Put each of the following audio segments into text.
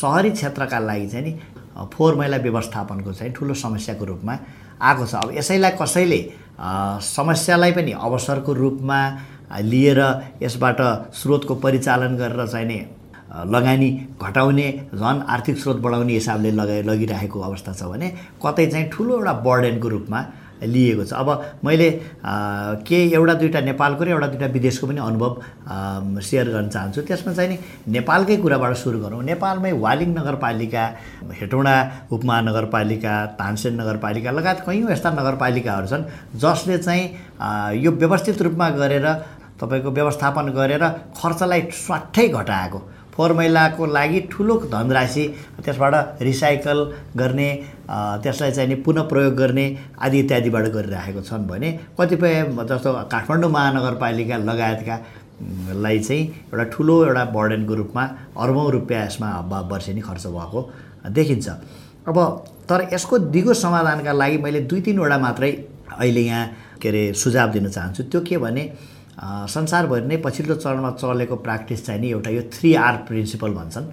सहरी क्षेत्रका लागि चाहिँ नि फोहोर मैला व्यवस्थापनको चाहिँ ठुलो समस्याको रूपमा आएको छ। अब यसैलाई कसैले समस्यालाई पनि अवसरको रूपमा लिएर यसबाट स्रोतको परिचालन गरेर चाहिँ नि लगानी घटाउने झन् आर्थिक स्रोत बढाउने हिसाबले लगाइ लगिरहेको अवस्था छ भने कतै चाहिँ ठुलो एउटा बर्डेनको रूपमा लिएको छ। अब मैले के एउटा दुइटा नेपालको र एउटा दुइटा विदेशको पनि अनुभव सेयर गर्न चाहन्छु। त्यसमा चाहिँ नि नेपालकै कुराबाट सुरु गरौँ। नेपालमै वालिङ नगरपालिका हेटौँडा उपमहानगरपालिका तानसेन नगरपालिका लगायत कैयौँ यस्ता नगरपालिकाहरू छन् जसले चाहिँ यो व्यवस्थित रूपमा गरेर तपाईँको व्यवस्थापन गरेर खर्चलाई स्वाट्टै घटाएको। फोहोर मैलाको लागि ठुलो धनराशि त्यसबाट रिसाइकल गर्ने त्यसलाई चाहिँ नि पुनः प्रयोग गर्ने आदि इत्यादिबाट गरिराखेको छन् भने कतिपय जस्तो काठमाडौँ महानगरपालिका लगायतका लाई चाहिँ एउटा ठुलो एउटा बर्डनको रूपमा अर्बौँ रुपियाँ यसमा वर्षेनी खर्च भएको देखिन्छ। अब तर यसको दिगो समाधानका लागि मैले दुई तिनवटा मात्रै अहिले यहाँ के अरे सुझाव दिन चाहन्छु। त्यो के भने संसारभरि नै पछिल्लो चरणमा चलेको प्र्याक्टिस चाहिँ नि एउटा यो थ्री आर प्रिन्सिपल भन्छन्।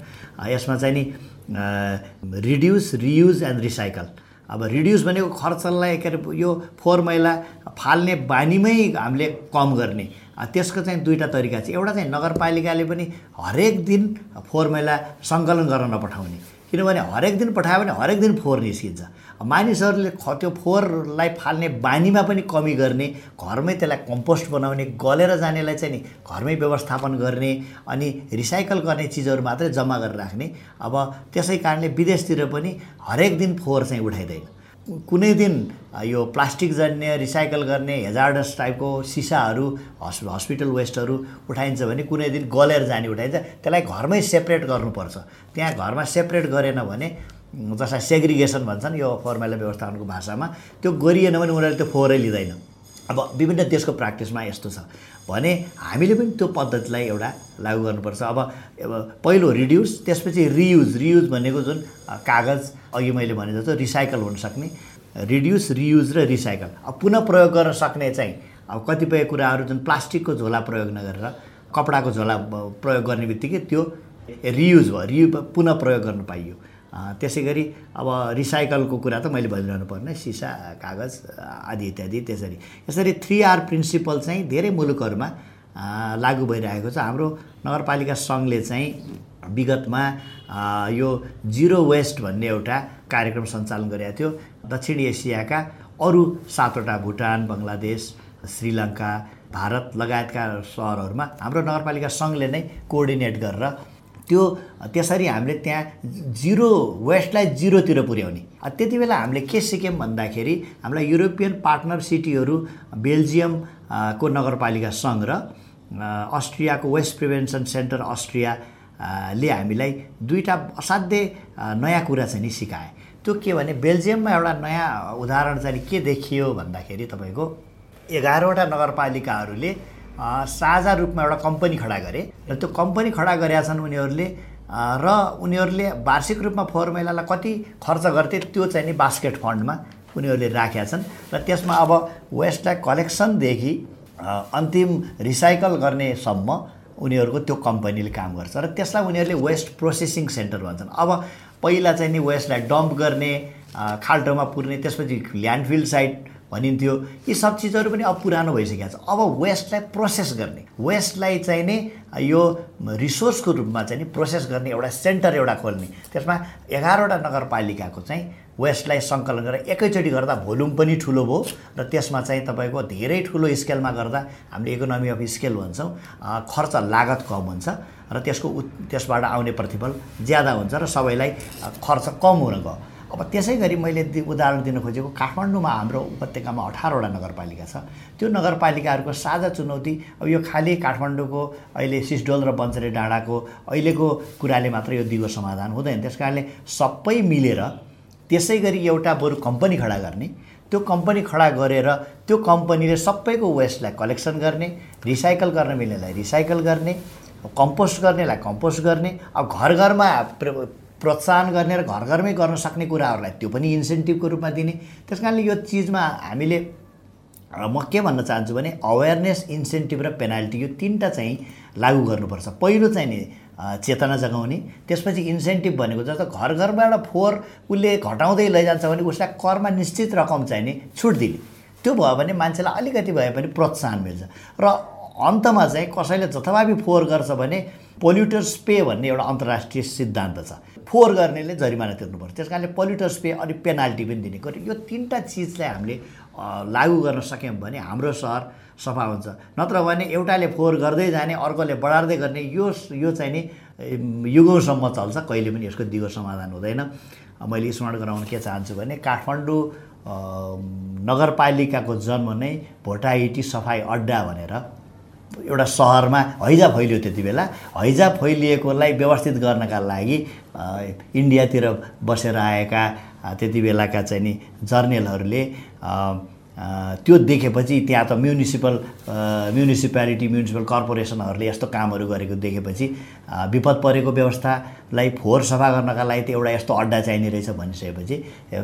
यसमा चाहिँ नि रिड्युस रियुज एन्ड रिसाइकल अब रिड्युस भनेको खर्चलाई के अरे यो फोहोर मैला फाल्ने बानीमै हामीले कम गर्ने। त्यसको चाहिँ दुईवटा तरिका चाहिँ एउटा चाहिँ नगरपालिकाले पनि हरेक दिन फोहोर मैला सङ्कलन गर्न नपठाउने। किनभने हरेक दिन पठायो भने हरेक दिन फोहोर निस्किन्छ। मानिसहरूले ख त्यो फोहोरलाई फाल्ने बानीमा पनि कमी गर्ने घरमै त्यसलाई कम्पोस्ट बनाउने गलेर जानेलाई चाहिँ नि घरमै व्यवस्थापन गर्ने अनि रिसाइकल गर्ने चिजहरू मात्रै जम्मा गरेर राख्ने। अब त्यसै कारणले विदेशतिर पनि हरेक दिन फोहोर चाहिँ उठाइँदैन। कुनै दिन यो प्लास्टिक जन्य रिसाइकल गर्ने हेजार्डस टाइपको सिसाहरू हस् हस्पिटल वेस्टहरू उठाइन्छ भने कुनै दिन गलेर जाने उठाइन्छ। त्यसलाई घरमै सेपरेट गर्नुपर्छ। त्यहाँ घरमा सेपरेट गरेन भने जसलाई सेग्रिगेसन भन्छन् यो फर्मुला व्यवस्थापनको भाषामा त्यो गरिएन भने उनीहरूले त्यो फोहोरै लिँदैन। अब विभिन्न देशको प्र्याक्टिसमा यस्तो छ। भने हामीले पनि त्यो पद्धतिलाई एउटा लागु गर्नुपर्छ। अब पहिलो रिड्युस त्यसपछि रियुज रियुज भनेको जुन कागज अघि मैले भने जस्तो रिसाइकल हुनसक्ने रिड्युस रियुज र रिसाइकल अब पुनः प्रयोग गर्न सक्ने चाहिँ अब कतिपय कुराहरू जुन प्लास्टिकको झोला प्रयोग नगरेर कपडाको झोला प्रयोग गर्ने बित्तिकै त्यो रियुज भयो। रियु पुनः प्रयोग गर्न पाइयो। त्यसै गरी अब रिसाइकलको कुरा त मैले भनिरहनु पर्ने सिसा कागज आदि इत्यादि त्यसरी। यसरी थ्री आर प्रिन्सिपल चाहिँ धेरै मुलुकहरूमा लागु भइरहेको छ। हाम्रो नगरपालिका सङ्घले चाहिँ विगतमा यो जिरो वेस्ट भन्ने एउटा कार्यक्रम सञ्चालन गरेको थियो। दक्षिण एसियाका अरू सातवटा भुटान बङ्गलादेश श्रीलङ्का भारत लगायतका सहरहरूमा हाम्रो नगरपालिका सङ्घले नै कोअर्डिनेट गरेर त्यो त्यसरी हामीले त्यहाँ जिरो वेस्टलाई जिरोतिर पुर्याउने। त्यति बेला हामीले के सिक्यौँ भन्दाखेरि हामीलाई युरोपियन पार्टनर सिटीहरू बेल्जियम को नगरपालिका सङ्घ र अस्ट्रियाको वेस्ट प्रिभेन्सन सेन्टर अस्ट्रियाले हामीलाई दुईवटा असाध्यै नयाँ कुरा चाहिँ नि सिकाए। त्यो के भने बेल्जियममा एउटा नयाँ उदाहरण चाहिँ के देखियो भन्दाखेरि तपाईँको एघारवटा नगरपालिकाहरूले साझा रूपमा एउटा कम्पनी खडा गरे र त्यो कम्पनी खडा गरेका छन् उनीहरूले र उनीहरूले वार्षिक रूपमा फोहोर मैलालाई कति खर्च गर्थे त्यो चाहिँ नि बास्केट फन्डमा उनीहरूले राखेका छन् र त्यसमा अब वेस्टलाई कलेक्सनदेखि अन्तिम रिसाइकल गर्नेसम्म उनीहरूको त्यो कम्पनीले काम गर्छ र त्यसलाई उनीहरूले वेस्ट प्रोसेसिङ सेन्टर भन्छन्। अब पहिला चाहिँ नि वेस्टलाई डम्प गर्ने खाल्टोमा पुर्ने त्यसपछि ल्यान्डफिल साइड भनिन्थ्यो यी सब चिजहरू पनि अब पुरानो भइसकेको छ। अब वेस्टलाई प्रोसेस गर्ने। वेस्टलाई चाहिँ नै यो रिसोर्सको रूपमा चाहिँ नि प्रोसेस गर्ने एउटा सेन्टर एउटा खोल्ने। त्यसमा एघारवटा नगरपालिकाको चाहिँ वेस्टलाई सङ्कलन गरेर एकैचोटि गर्दा भोल्युम पनि ठुलो भयो र त्यसमा चाहिँ तपाईँको धेरै ठुलो स्केलमा गर्दा हामीले इकोनोमी अफ स्केल भन्छौँ खर्च लागत कम हुन्छ र त्यसको त्यसबाट आउने प्रतिफल ज्यादा हुन्छ र सबैलाई खर्च कम हुन गयो। अब त्यसै गरी मैले उदाहरण दिन खोजेको काठमाडौँमा हाम्रो उपत्यकामा अठारवटा नगरपालिका छ। त्यो नगरपालिकाहरूको साझा चुनौती अब यो खालि काठमाडौँको अहिले सिसडोल र बन्चरे डाँडाको अहिलेको कुराले मात्र यो दिगो समाधान हुँदैन। त्यस कारणले सबै मिलेर त्यसै गरी एउटा बरु कम्पनी खडा गर्ने त्यो कम्पनी खडा गरेर त्यो कम्पनीले सबैको वेस्टलाई कलेक्सन गर्ने रिसाइकल गर्न मिल्नेलाई रिसाइकल गर्ने कम्पोस्ट गर्नेलाई कम्पोस्ट गर्ने अब घर घरमा प्रोत्साहन गर्ने र घर घरमै गर्न सक्ने कुराहरूलाई त्यो पनि इन्सेन्टिभको रूपमा दिने। त्यस कारणले यो चिजमा हामीले म के भन्न चाहन्छु भने अवेरनेस इन्सेन्टिभ र पेनाल्टी यो तिनवटा चाहिँ लागु गर्नुपर्छ। पहिलो चाहिँ नि चेतना जगाउने त्यसपछि इन्सेन्टिभ भनेको जस्तो घर घरबाट फोहोर उसले घटाउँदै लैजान्छ भने उसलाई करमा निश्चित रकम चाहिने छुट दिने। त्यो भयो भने मान्छेलाई अलिकति भए पनि प्रोत्साहन मिल्छ। र अन्तमा चाहिँ कसैले जथाभावी फोहोर गर्छ भने पोल्युटर्स पे भन्ने एउटा अन्तर्राष्ट्रिय सिद्धान्त छ। फोहोर गर्नेले जरिमाना तिर्नुपर्छ त्यस कारणले पोल्युटर्स पे अनि पेनाल्टी पनि दिने यो तिनवटा चिजलाई हामीले लागू गर्न सक्यौँ भने हाम्रो सहर सफा हुन्छ। नत्र भने एउटाले फोहोर गर्दै जाने अर्कोले बढार्दै गर्ने यो यो चाहिँ नि युगौँसम्म चल्छ। कहिले पनि यसको दिगो समाधान हुँदैन। मैले स्मरण गराउन के चाहन्छु भने काठमाडौँ नगरपालिकाको जन्म नै भोटाइटी सफाइ अड्डा भनेर एउटा सहरमा हैजा फैलियो त्यति बेला। हैजा फैलिएकोलाई व्यवस्थित गर्नका लागि इन्डियातिर बसेर आएका त्यति बेलाका चाहिँ नि जर्नेलहरूले त्यो देखेपछि त्यहाँ त म्युनिसिपल म्युनिसिपालिटी म्युनिसिपल कर्पोरेसनहरूले यस्तो कामहरू गरेको देखेपछि विपद परेको व्यवस्थालाई फोहोर सफा गर्नका लागि त एउटा यस्तो अड्डा चाहिने रहेछ भनिसकेपछि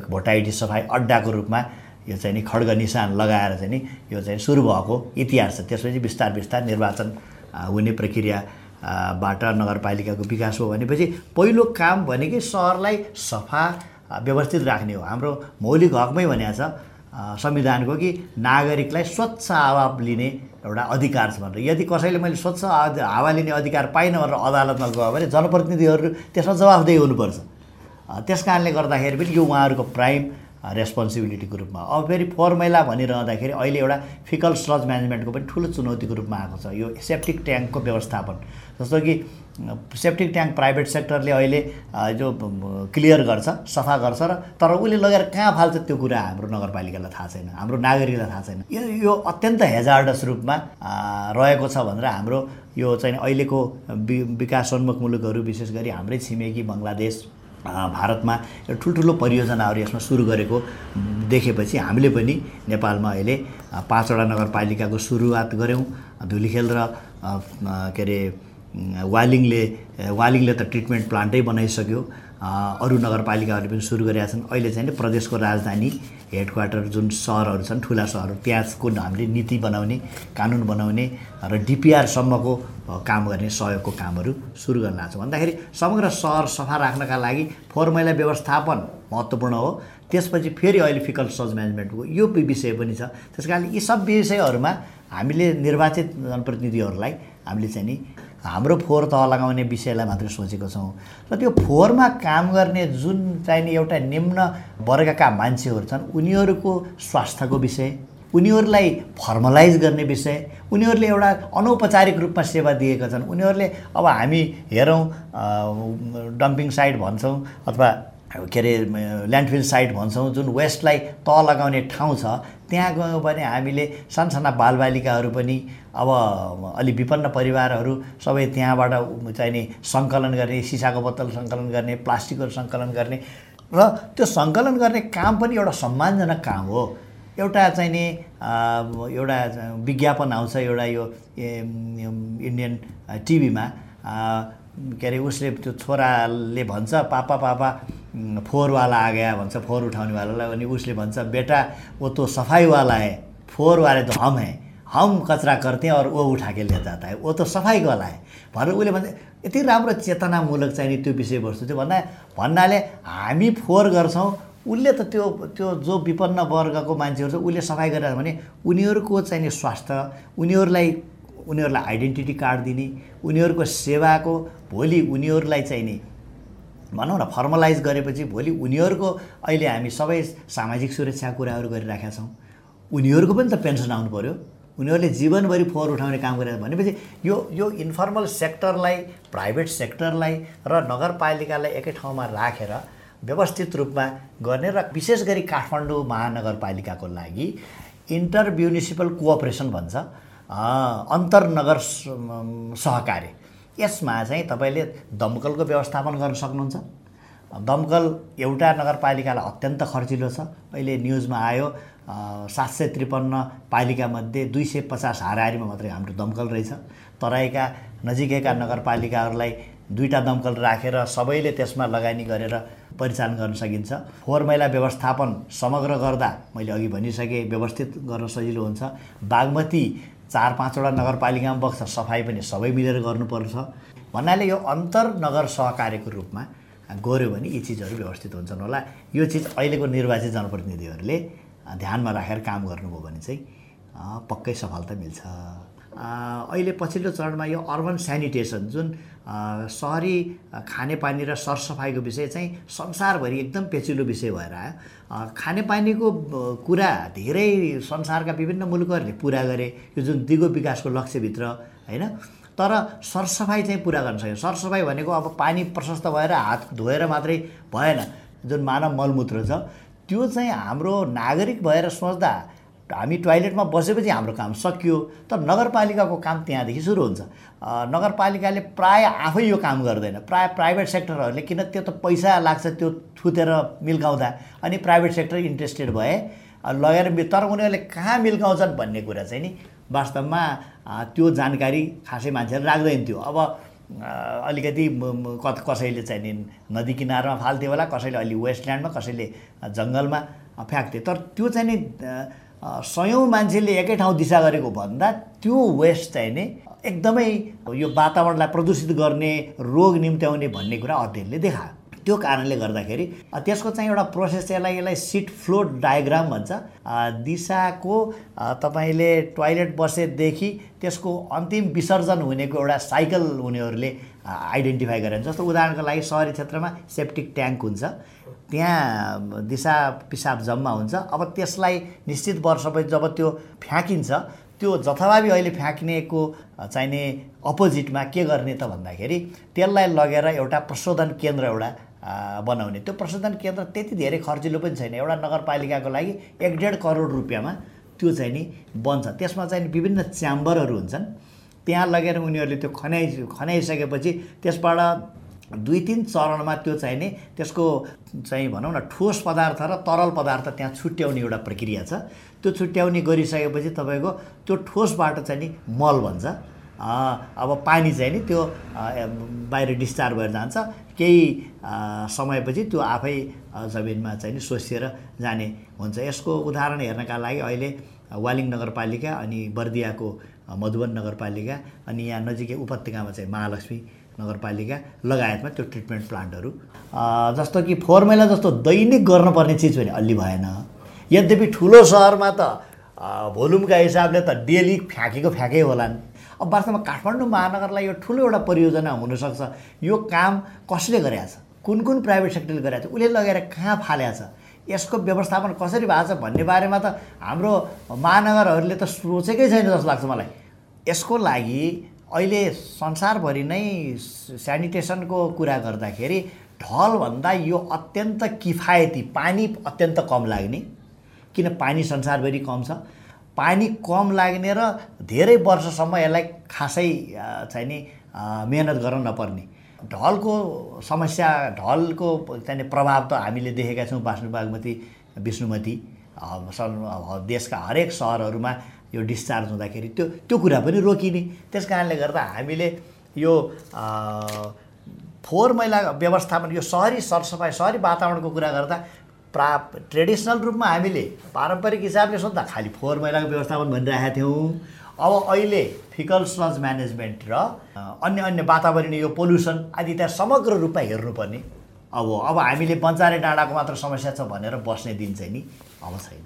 भोटाइटी सफाई अड्डाको रूपमा यो चाहिँ नि खड्ग निशान लगाएर चाहिँ नि यो चाहिँ सुरु भएको इतिहास छ। त्यसपछि बिस्तार बिस्तार निर्वाचन हुने प्रक्रियाबाट नगरपालिकाको विकास हो भनेपछि पहिलो काम भनेकै सहरलाई सफा व्यवस्थित राख्ने हो। हाम्रो मौलिक हकमै भनेको छ संविधानको कि नागरिकलाई स्वच्छ हावा लिने एउटा अधिकार छ भनेर। यदि कसैले मैले स्वच्छ हावा लिने अधिकार पाइनँ भनेर अदालतमा गयो भने जनप्रतिनिधिहरू त्यसमा जवाफदेही हुनुपर्छ। त्यस कारणले गर्दाखेरि पनि यो उहाँहरूको प्राइम रेस्पोन्सिबिलिटीको रूपमा अब फेरि फोहोर मैला भनिरहँदाखेरि अहिले एउटा फिकल स्लज म्यानेजमेन्टको पनि ठुलो चुनौतीको रूपमा आएको छ। यो सेप्टिक ट्याङ्कको व्यवस्थापन। जस्तो कि सेप्टिक ट्याङ्क प्राइभेट सेक्टरले अहिले जो क्लियर गर्छ सफा गर्छ र तर उसले लगेर कहाँ फाल्छ त्यो कुरा हाम्रो नगरपालिकालाई थाहा छैन हाम्रो नागरिकलाई थाहा छैन। यो यो अत्यन्त हेजार्डस रूपमा रहेको छ भनेर हाम्रो यो चाहिँ अहिलेको वि विकासोन्मुख मुलुकहरू विशेष गरी हाम्रै छिमेकी बङ्गलादेश भारतमा ठुल्ठुलो परियोजनाहरू यसमा सुरु गरेको देखेपछि हामीले पनि नेपालमा अहिले पाँचवटा नगरपालिकाको सुरुवात गऱ्यौँ। धुलीखेल र के अरे वालिङले वालिङले त ट्रिटमेन्ट प्लान्टै बनाइसक्यो। अरू नगरपालिकाहरूले पनि सुरु गरेका छन्। अहिले चाहिँ प्रदेशको राजधानी हेडक्वार्टर जुन सहरहरू छन् ठुला सहरहरू त्यहाँको हामीले नीति बनाउने कानुन बनाउने र डिपिआरसम्मको काम गर्ने सहयोगको कामहरू सुरु गर्न लाग्छ भन्दाखेरि समग्र सहर सफा राख्नका लागि फोहोर मैला व्यवस्थापन महत्त्वपूर्ण हो। त्यसपछि फेरि अहिले फिकल सज म्यानेजमेन्टको यो विषय पनि छ। त्यस कारण यी सब विषयहरूमा हामीले निर्वाचित जनप्रतिनिधिहरूलाई हामीले चाहिँ नि हाम्रो फोहोर तह लगाउने विषयलाई मात्रै सोचेको छौँ। र त्यो फोहोरमा काम गर्ने जुन चाहिने एउटा निम्न वर्गका मान्छेहरू छन् उनीहरूको स्वास्थ्यको विषय उनीहरूलाई फर्मलाइज गर्ने विषय उनीहरूले एउटा अनौपचारिक रूपमा सेवा दिएका छन् उनीहरूले अब हामी हेरौँ डम्पिङ साइट भन्छौँ अथवा के अरे ल्यान्डफिल साइट भन्छौँ जुन वेस्टलाई तह लगाउने ठाउँ छ त्यहाँ गयौँ भने हामीले सानसाना बालबालिकाहरू पनि अब अलि विपन्न परिवारहरू सबै त्यहाँबाट चाहिने सङ्कलन गर्ने सिसाको बोतल सङ्कलन गर्ने प्लास्टिकहरू सङ्कलन गर्ने र त्यो सङ्कलन गर्ने काम पनि एउटा सम्मानजनक काम हो। एउटा चाहिँ नि एउटा विज्ञापन आउँछ एउटा यो इन्डियन टिभीमा। के अरे उसले त्यो छोराले भन्छ पापा पापा फोहोरवाला आ गया भन्छ फोहोर उठाउनेवालालाई। अनि उसले भन्छ बेटा वो तो सफाइवाला है फोहोर वाले तो हम है। हम कचरा करते हैं और वो उठा के ले जाता है। वो तो सफाइवाला है। भनेर उसले भन्छ यति राम्रो चेतनामूलक चाहिने त्यो विषयवस्तु थियो भन्दा भन्नाले हामी फोहोर गर्छौँ। उसले त त्यो त्यो जो विपन्न वर्गको मान्छेहरू छ उसले सफाइ गरेर भने उनीहरूको चाहिने स्वास्थ्य उनीहरूलाई उनीहरूलाई आइडेन्टिटी कार्ड दिने उनीहरूको सेवाको भोलि उनीहरूलाई चाहिने भनौँ न फर्मलाइज गरेपछि भोलि उनीहरूको अहिले हामी सबै सामाजिक सुरक्षाको कुराहरू गरिराखेका छौँ। उनीहरूको पनि त पेन्सन आउनु पऱ्यो उनीहरूले जीवनभरि फोहोर उठाउने काम गरेर भनेपछि यो यो इन्फर्मल सेक्टरलाई प्राइभेट सेक्टरलाई र नगरपालिकालाई एकै ठाउँमा राखेर व्यवस्थित रूपमा गर्ने र विशेष गरी काठमाडौँ महानगरपालिकाको लागि इन्टर म्युनिसिपल कोअपरेसन भन्छ। अन्तर्नगर सहकार्य यसमा चाहिँ तपाईँले दमकलको व्यवस्थापन गर्न सक्नुहुन्छ। दमकल एउटा नगरपालिकालाई अत्यन्त खर्चिलो छ। अहिले न्युजमा आयो सात सय त्रिपन्न पालिकामध्ये दुई सय पचास हाराहारीमा मात्रै हाम्रो दमकल रहेछ। तराईका नजिकैका नगरपालिकाहरूलाई दुईवटा दमकल राखेर सबैले त्यसमा लगानी गरेर परिचालन गर्न सकिन्छ। फोहोर मैला व्यवस्थापन समग्र गर्दा मैले अघि भनिसकेँ व्यवस्थित गर्न सजिलो हुन्छ। बागमती चार पाँचवटा नगरपालिकामा बग्छ सफाइ पनि सबै मिलेर गर्नुपर्छ। भन्नाले यो अन्तर नगर सहकार्यको रूपमा गऱ्यो भने यी चिजहरू व्यवस्थित हुन्छन् होला। यो चिज अहिलेको निर्वाचित जनप्रतिनिधिहरूले ध्यानमा राखेर काम गर्नुभयो भने चाहिँ पक्कै सफलता मिल्छ। अहिले पछिल्लो चरणमा यो अर्बन सेनिटेसन जुन सहरी खानेपानी र सरसफाइको विषय चाहिँ संसारभरि एकदम पेचिलो विषय भएर आयो। खानेपानीको कुरा धेरै संसारका विभिन्न मुलुकहरूले पुरा गरे यो जुन दिगो विकासको लक्ष्यभित्र होइन? तर सरसफाइ चाहिँ पुरा गर्न सक्यो। सरसफाइ भनेको अब पानी प्रशस्त भएर हात धोएर मात्रै भएन जुन मानव मलमूत्र छ। त्यो चाहिँ हाम्रो नागरिक भएर सोच्दा हामी टोइलेटमा बसेपछि हाम्रो काम सकियो। तर नगरपालिकाको काम त्यहाँदेखि सुरु हुन्छ। नगरपालिकाले प्राय आफै यो काम गर्दैन। प्राय प्राइभेट सेक्टरहरूले किन त्यो त पैसा लाग्छ त्यो थुतेर मिल्काउँदा। अनि प्राइभेट सेक्टर इन्ट्रेस्टेड भए लगेर तर उनीहरूले कहाँ मिल्काउँछन् भन्ने कुरा चाहिँ नि वास्तवमा त्यो जानकारी खासै मान्छेहरू राख्दैन थियो। अब अलिकति कसैले चाहिँ नि नदी किनारमा फाल्थ्यो होला कसैले अलि वेस्टल्यान्डमा कसैले जङ्गलमा फ्याँक्थ्यो। तर त्यो चाहिँ नि सयौँ मान्छेले एकै ठाउँ दिशा गरेको भन्दा त्यो वेस्ट चाहिँ नि एकदमै यो वातावरणलाई प्रदूषित गर्ने रोग निम्त्याउने भन्ने कुरा अध्ययनले देखायो। त्यो कारणले गर्दाखेरि त्यसको चाहिँ एउटा प्रोसेस यसलाई यसलाई सिट फ्लो डायग्राम भन्छ। दिशाको तपाईँले टोइलेट बसेदेखि त्यसको अन्तिम विसर्जन हुनेको एउटा साइकल उनीहरूले आइडेन्टिफाई गरेर जस्तो उदाहरणको लागि सहरी क्षेत्रमा सेप्टिक ट्याङ्क हुन्छ। त्यहाँ दिशा पिसाब जम्मा हुन्छ। अब त्यसलाई निश्चित वर्षपछि जब त्यो फ्याँकिन्छ त्यो जथाभावी अहिले फ्याँक्नेको चाहिने अपोजिटमा के गर्ने त भन्दाखेरि त्यसलाई लगेर एउटा प्रशोधन केन्द्र एउटा बनाउने। त्यो प्रशोधन केन्द्र त्यति धेरै खर्चिलो पनि छैन। एउटा नगरपालिकाको लागि एक डेढ करोड रुपियाँमा त्यो चाहिँ नि बन्छ। त्यसमा चाहिँ विभिन्न च्याम्बरहरू हुन्छन्। त्यहाँ लगेर उनीहरूले त्यो खनाइ खनाइसकेपछि त्यसबाट दुई तिन चरणमा त्यो चाहिँ नि त्यसको चाहिँ भनौँ न ठोस पदार्थ र तरल पदार्थ त्यहाँ छुट्याउने एउटा प्रक्रिया छ। त्यो छुट्याउने गरिसकेपछि तपाईँको त्यो ठोसबाट चाहिँ नि मल भन्छ अब पानी चाहिँ नि त्यो बाहिर डिस्चार्ज भएर जान्छ। केही समयपछि त्यो आफै जमिनमा चाहिँ नि सोसिएर जाने हुन्छ। यसको उदाहरण हेर्नका लागि अहिले वालिङ नगरपालिका अनि बर्दियाको मधुबन नगरपालिका अनि यहाँ नजिकै उपत्यकामा चाहिँ महालक्ष्मी नगरपालिका लगायतमा त्यो ट्रिटमेन्ट प्लान्टहरू जस्तो कि फोहोर मैला जस्तो दैनिक गर्नुपर्ने चिज पनि अलि भएन। यद्यपि ठुलो सहरमा त भोल्युमका हिसाबले त डेली फ्याँकेको फ्याँकै होलान्। अब वास्तवमा काठमाडौँ महानगरलाई यो ठुलो एउटा परियोजना हुनसक्छ। यो काम कसले गरेका छ कुन कुन प्राइभेट सेक्टरले गरेको छ उसले लगेर कहाँ फालेको छ यसको व्यवस्थापन कसरी भएको छ भन्ने बारेमा त हाम्रो महानगरहरूले त सोचेकै छैन जस्तो लाग्छ मलाई। यसको लागि अहिले संसारभरि नै सेनिटेसनको कुरा गर्दाखेरि ढलभन्दा यो अत्यन्त किफायती पानी अत्यन्त कम लाग्ने। किन पानी संसारभरि कम छ? पानी कम लाग्ने र धेरै वर्षसम्म यसलाई खासै चाहिँ नि मेहनत गर्न नपर्ने। ढलको समस्या ढलको चाहिँ प्रभाव त हामीले देखेका छौँ बाँच्नु बागमती विष्णुमती देशका हरेक सहरहरूमा। यो डिस्चार्ज हुँदाखेरि त्यो त्यो कुरा पनि रोकिने। त्यस कारणले गर्दा हामीले यो फोहोर मैला व्यवस्थापन यो सहरी सरसफाइ सहरी वातावरणको कुरा गर्दा प्रा ट्रेडिसनल रूपमा हामीले पारम्परिक हिसाबले सोद्धा खालि फोहोर मैलाको व्यवस्थापन भनिरहेका थियौँ। अब अहिले फिकल स्लज म्यानेजमेन्ट र अन्य अन्य वातावरणीय यो पोल्युसन आदि त्यहाँ समग्र रूपमा हेर्नुपर्ने। अब अब हामीले बन्चारे डाँडाको मात्र समस्या छ भनेर बस्ने दिन चाहिँ नि अब छैन।